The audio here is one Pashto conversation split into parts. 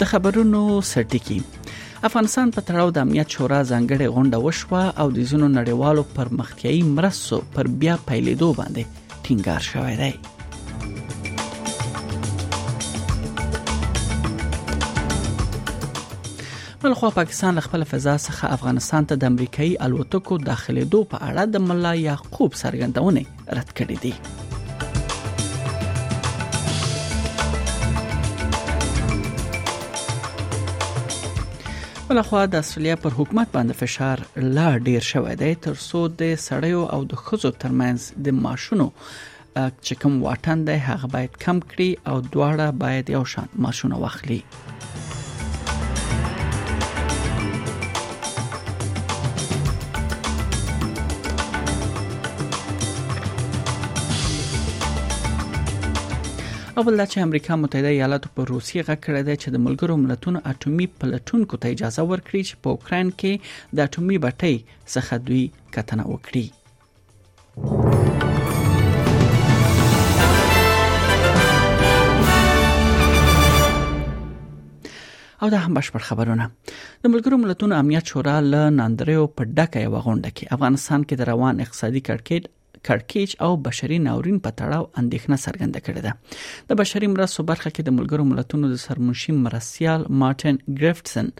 د خبرونو سرټکی افغانستان په تړاو د امنیت شورا ځانګړې غونډه وشوه او د زونو نړیوالو پرمختیايي مرستو پر بیا پیلېدو باندې ټینګار شوی دی بل خو پاکستان خپل فضا څخه افغانستان ته د امریکایي الوتکو داخليدو په اړه د ملا یعقوب څرګندونه رد کړی دی بل خو د استرالیا پر حکومت باندې فشار لا ډیر شوی دی تر څو د سړیو او د خزو ترمنځ د ماشونو چې کوم واټن دی هغه باید کم کړي او دواړه باید یو شان ماشونه واخلي او بل دا چې امریکا متحده ایالاتو په روسیې غږ کړی دی چې د ملګرو ملتونو اټومي پلټونکو ته اجازه ورکړي چې په اوکرين کې د اټومي بټۍ څخه دوی کتنه وکړي او دا هم بشپړ خبرونه د ملګرو ملتونو امنیت شورا له ناندریو په ډکه یو غونډه کې افغانستان کې د روان اقتصادي کړکېټ کړکېچ او بشري ناورین په تړاو اندېښنه څرګنده کړې ده د بشري مرستو برخه کې د ملګرو ملتونو د سرمنشي مرستيال مارټن ګریفټسن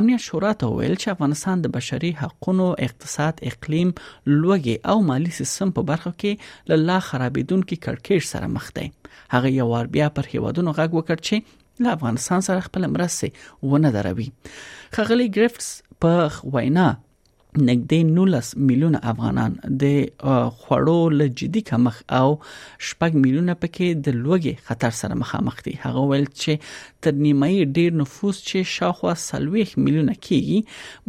امنیت شورا ته وویل چې افغانستان د بشري حقوقو، اقتصاد، اقلیم، لوګي او مالی سیستم په برخو کې له لا خرابېدونکو کړکېچ سره مخ دی. هغه یو وار بیا پر هیوادونو غږ وکړ چې له افغانستان سره خپل مرستې ونه دروي. خغلی ګریفټس په وینا نږدې 19 میلیونه افغانان د خوړو له جدي کمښت او شپږ میلیونه پکې د لوګي خطر سره مخامخ دي هغه ویل چې تر نیمه ډیر نفوس چې شاوخوا 30 میلیونه کیږي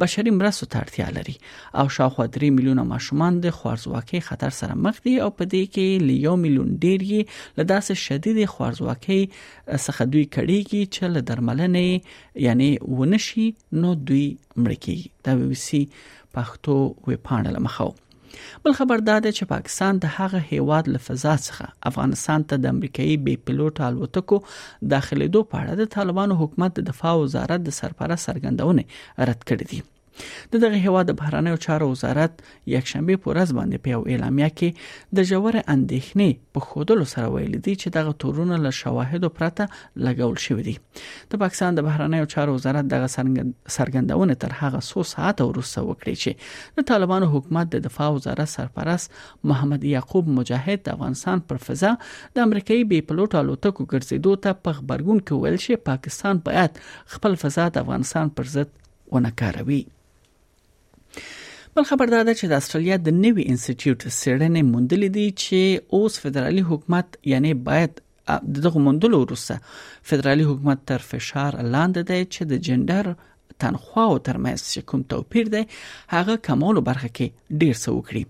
بشري مرستو ته اړتیا لري او شاوخوا 3 میلیونه ماشومان د خوارځواکۍ خطر سره مخ دي او په دې کې له 1 میلیون ډیر یې له داسې شدید خوارځواکۍ څخه دوی کړيږي چې له درملنې یعنی ونشي نو دوی مړ کیږي دا بي بي سي پښتو ویبپاڼه لمخو بل خبر دا دی چې پاکستان د هغه هیواد له فضا څخه افغانستان ته د امریکایي بې پلوټ الوتکو داخليدو په اړه د طالبانو حکومت د دفاع وزارت د سرپرست څرګندونه رد کړې دي د دغه هیواد د بهرنیو چارو وزارت یکشنبه په ورځ باندې په یو اعلامیه کې د ژور اندېښنې په خودلو سره ویل دي چې دغه تورونه له شواهدو پرته لګول شوې دي د پاکستان د بهرنیو چارو وزارت دغه سرګندونه تر هغه څو ساعت وروسته وکړي چې د طالبانو حکومت د دفاع وزارت سرپرست محمد یعقوب مجاهد د افغانستان پر فضا د امریکایي بي پلوټ الوتکو ګرځېدو ته په خبرګون کې ویل چې پاکستان باید خپل فضا د افغانستان پر ضد ونکاروي بل خبر دا ده چې د استرالیا د نوي انسټیټیوټ سیړنې موندلې دي چې اوس فدرالي حکومت یعنی باید دغه موندلو وروسته فدرالي حکومت تر فشار لاندې دی چې د جندر تنخوا او ترمنځ چې کوم توپیر دی هغه کمولو برخه کې ډیر څه وکړي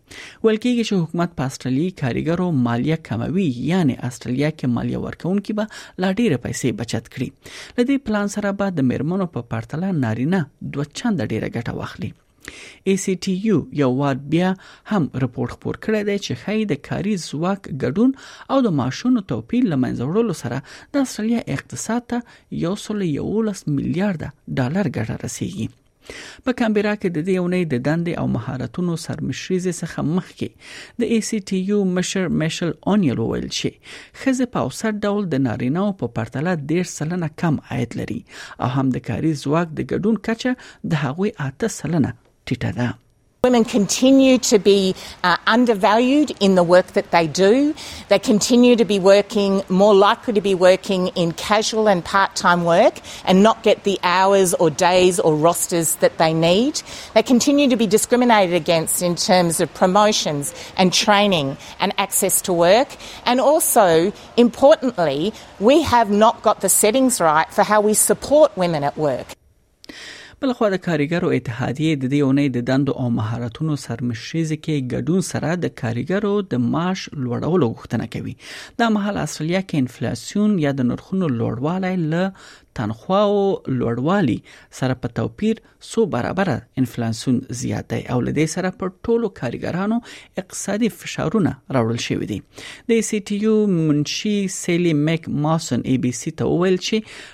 ول کېږي چې حکومت په استرالیا کاریګرو مالیه کموي یعنی استرالیا کې مالیه ورکونکي به لا ډیره پیسې بچت کړي له دې پلان سره به د میرمنو په پرتله نارینه دوه چنده ډیره ګټه واخلي ACTU یو وار بیا هم رپورټ خپور کړی دی چې ښایي د کاري ځواک ګډون او د معاشونو توپیر له منځه وړلو سره د استرالیا اقتصاد ته یو سل یولس میلیارډه ډالر ګټه رسیږي په کانبرا کې د دې اونۍ د دندې او مهارتونو سرمشریزې څخه مخکې د ای سی ټي یو مشر میشل اونیل وویل چې ښځې په اوسط ډول د نارینه او په پرتله ډیر سلنه کم عاید لري او هم د کاري ځواک د ګډون کچه د هغوی اته سلنه ټیټه ده Women continue to be uh, undervalued in the work that they do. They continue to be working, more likely to be working in casual and part time work and not get the hours or days or rosters that they need. They continue to be discriminated against in terms of promotions and training and access to work. And also, importantly, we have not got the settings right for how we support women at work. بلخوا د کاریګرو اتحادیې د دې اونۍ د دندو او مهارتونو سرمشریزې کې ګډون سره د کاریګرو د معاش لوړولو غوښتنه کوي دا مهال استرالیا کې انفلیسیون یا د نرخونو لوړوالی له تنخواو لوړوالی سره په توپیر سو برابر انفلیسیون زیات دی او لدې سره پر ټولو کاریګرانو اقتصادي فشارونه راوړل شوې دي د سی ټي یو منشي سیلی میک ماسن ای بي سي ته وویل چې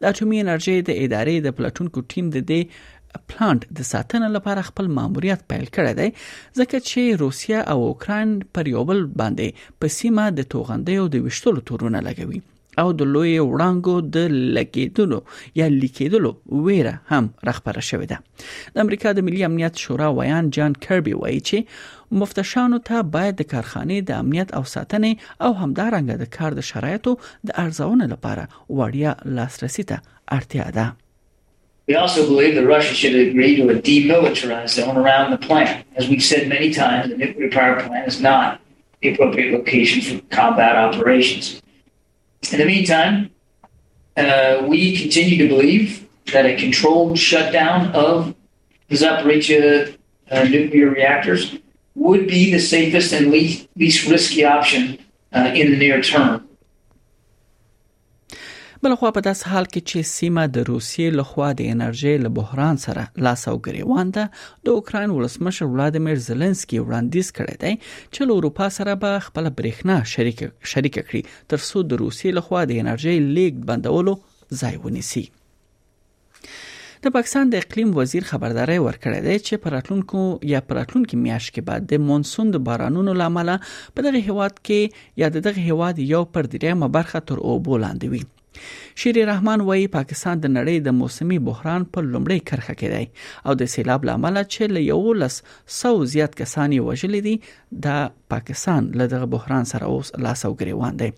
د اټومي انرژي د ادارې د پلټونکو ټیم د دې پلانټ د ساتنې لپاره خپل ماموریت پیل کړی دی ځکه چې روسیا او اوکرين پر یو بل باندې په سیمه د توغندیو د وشتلو تورونه لګوي او د لوی وړانګو د لګیدلو یا لیکیدلو ویره هم راخبره شوې ده د امریکا د ملي امنیت شورا ویان جان کربي وایي چې مفتشانو ته باید د کارخانې د امنیت او ساتنې او همدارنګه د کار د شرایطو د ارزونې لپاره وړیا لاسرسي ته اړتیا ده We also believe that Russia should agree to a demilitarized zone around the plant. As we've said many times, the nuclear power plant is not the appropriate location for combat operations. In the meantime, uh, we continue to believe that a controlled shutdown of the Zaporizhia uh, nuclear reactors would be the safest and least, least risky option in the near term. بلخوا په داس حال کې چې سیمه د روسیې لخوا د انرژي له بحران سره لاس او ګریوان ده د اوکرين ولسمشر ولادمیر زيلنسکي وړاندیز کړی دی چې له اروپا سره به خپل برېښنا شریک شریک کړي ترڅو د روسیې لخوا د انرژي لیګ بندولو ځای ونیسي د پاکستان د اقلیم وزیر خبرداري ورکړې ده چې پر راتلونکو یا پر راتلونکو میاشت کې بعد د مونسون د بارانونو لامل په دغه هیواد کې یا د دغه هیواد یو پر دریمه برخه تر اوبو لاندې وي شیر رحمان وایي پاکستان د نړۍ د موسمي بحران په لومړۍ کرخه کې دی او د سیلاب لامل چې له یو لس سو زیات کسان یې وژل دي د پاکستان له دغه بحران سره اوس لاس او ګریوان دی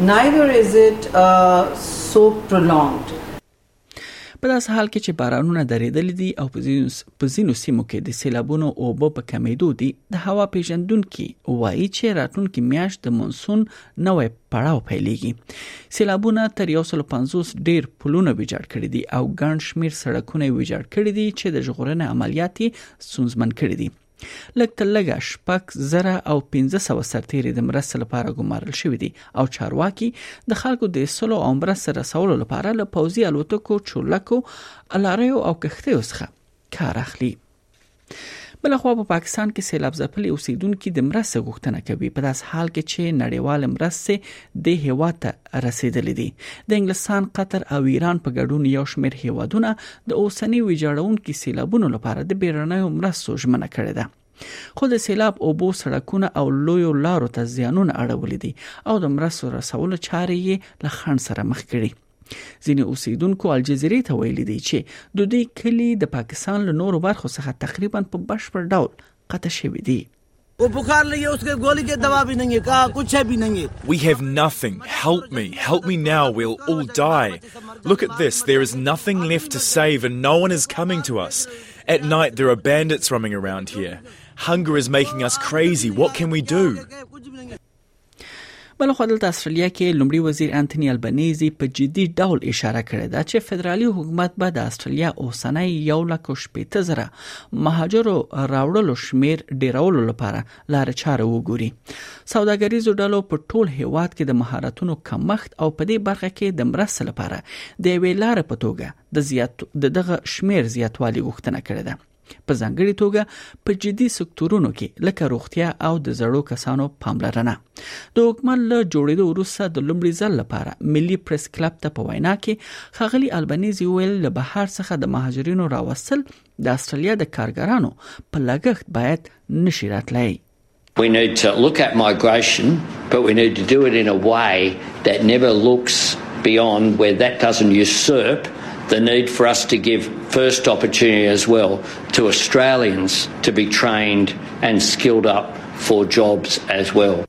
Neither is it uh, so prolonged. په داسې حال کې چې بارانونه درېدل دي او په ځینو سیمو کې د سیلابونو اوبه په کمیدو دي د هوا پیژندونکو وایي چې راتلونکي میاشت د مونسون نوې پړاو پیلېږي سیلابونه تر 150 ډیر پلونه ویجاړ کړي دي او ګڼ شمیر سړکونه ویجاړ کړي دي چې د ژغورنې عملیات یې سنځمن کړي دي لږ تر لږه شپږ زره او پنځه سوه سرتېري د مرستې لپاره ګمارل شوي دي او چارواکي د خلکو د ایستلو او مرستې رسولو لپاره له پوځي الوتکو چورلکو الاریو او کښتیو څخه کار اخلي بلخوا په پاکستان کې سیلاب ځپلي اوسیدونکو د مرستې غوښتنه کوي په داس حال کې چې نړیوال مرستې د هیواد ته رسیدلې دي د انګلستان قطر او ایران په ګډون یو شمېر هیوادونه د اوسنی ویجاړونکو سیلابونو لپاره د بیرنیو مرستو ژمنه کړې ده خو د سیلاب اوبو سړکونه او لویو لارو ته زیانونه اړولې دي او د مرستو رسولو چارې یې له خنډ سره مخ کړي ځینې اوسیدونکو الجزیرې ته ویلي دي چې د دوی کلی د پاکستان له نورو برخو څخه تقریبا په بشپړ ډول قطع شوی دی Help me. Help me now. We'll all die. Look at this. There is nothing left to save, and no one is coming to us. At night, there are bandits roaming around here. Hunger is making us crazy. What can we do? بل خو دلته استرالیا کې لومړي وزیر انټونی البنيزي په جدي ډول اشاره کړې ده چې فدرالي حکومت به د استرالیا اوسنۍ یو لک شپېته زره مهاجرو راوړلو شمیر ډیرولو لپاره لار چاره وګوري سوداګریزو ډلو په ټول هیواد کې د مهارتونو کمښت او په دې برخه کې د مرستې لپاره د ویلار په توګه د زیات دغه شمیر زیاتوالي غوښتنه کړې ده په ځانګړي توګه په جدي سکتورونو کې لکه روغتیا او د زړو کسانو پاملرنه د حکومت له جوړېدو وروسته د لومړي ځل لپاره ملي پریس کلب ته په وینا کې خغلی البنيزي ویل له بهر څخه د مهاجرینو راوستل د استرالیا د کارګرانو په لګښت باید نشي راتلای We need to look at migration, but we need to do it in a way that never looks beyond where that doesn't usurp the need for us to give first opportunity as well to Australians to be trained and skilled up for jobs as well.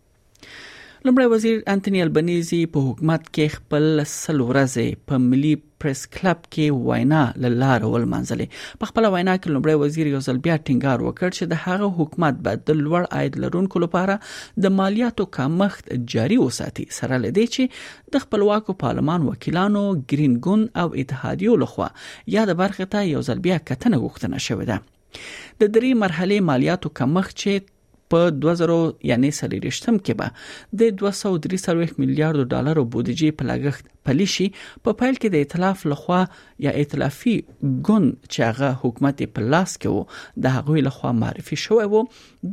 لمړی وزیر انټونی البنيزي په حکومت کې خپل سلورزه په ملي پریس کلب کې وینا لاره ولمنځلې په خپل وینا کې لومړی وزیر یو ځل بیا ټینګار وکړ چې د هغه حکومت به د لوړ عاید لرونکو لپاره د مالیاتو کمښت جاری وساتي سره لدې چې د خپلواکو پارلمان وکیلانو گرین ګوند او اتحادیو لخوا یا د برخه ته یو ځل بیا کتنه غوښتنه شوې ده د درې مرحله مالیاتو کمښت چې په 2000 یعنی سلیریشتم کې به د 243 میلیارډ ډالر بودیجې په لګښت پلی شي په پیل کې د ائتلاف لخوا یا ائتلافي ګوند چې هغه حکومت په لاس کې وو د هغوی لخوا معرفي شوی وو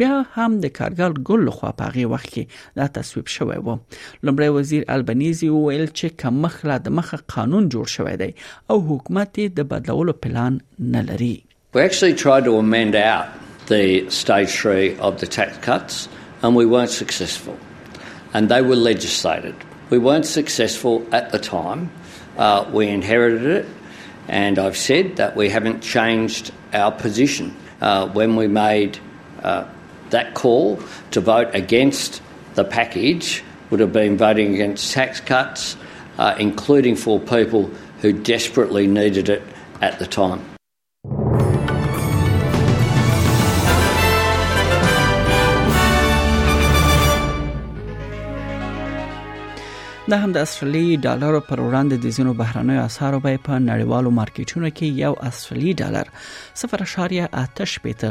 بیا هم د کارګل ګل لخوا په هغه وخت کې دا تصویب شوی وو لمړی وزیر البنيزي وویل چې کمخ لا د مخه قانون جوړ شوی دی او حکومت د بدلولو پلان نه لري We actually tried to amend out the stage three of the tax cuts, and we weren't successful. And they were legislated. We weren't successful at the time. Uh, we inherited it, and I've said that we haven't changed our position. Uh, when we made uh, that call to vote against the package, would have been voting against tax cuts, uh, including for people who desperately needed it at the time. د هم د استرالی ډالر پر وړاندې د زینو بهرنیو اسعارو بیه په نړیوالو مارکیټونو کې یو استرالی ډالر 0.8 شپېته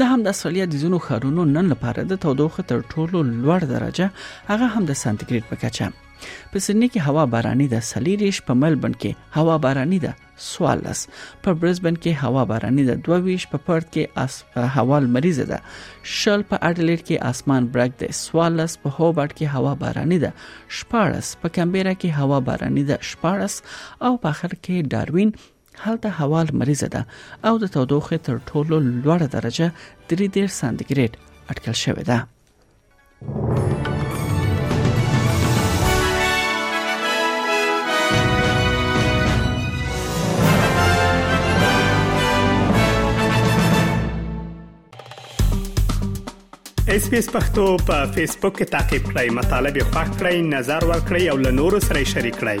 د هم د استرالیا د ځینو ښارونو نن لپاره د تودوخه تر ټولو لوړ درجه هغه هم د سانتیګریډ په کچه په سنی کې هوا باراني ده سلیریش په ملبن کې هوا باراني ده سوالس په برزبن کې هوا باراني ده 22 په پرت کې اس هوا مریضه ده شل په اډلیډ کې اسمان برګ ده سوالس په هوبرټ کې هوا باراني ده شپارس په کمبيرا کې هوا باراني ده شپارس او په اخر کې داروین هلته هوا لمریزه ده او د تودوخې تر ټولو لوړه درجه 3.1 سانتیګریډ اټکل شوې ده اس پی اس پختو په فیسبوک کې تا کې پلی مطلب یو فاک کړئ نظر ور کړئ او له نورو سره شریک کړئ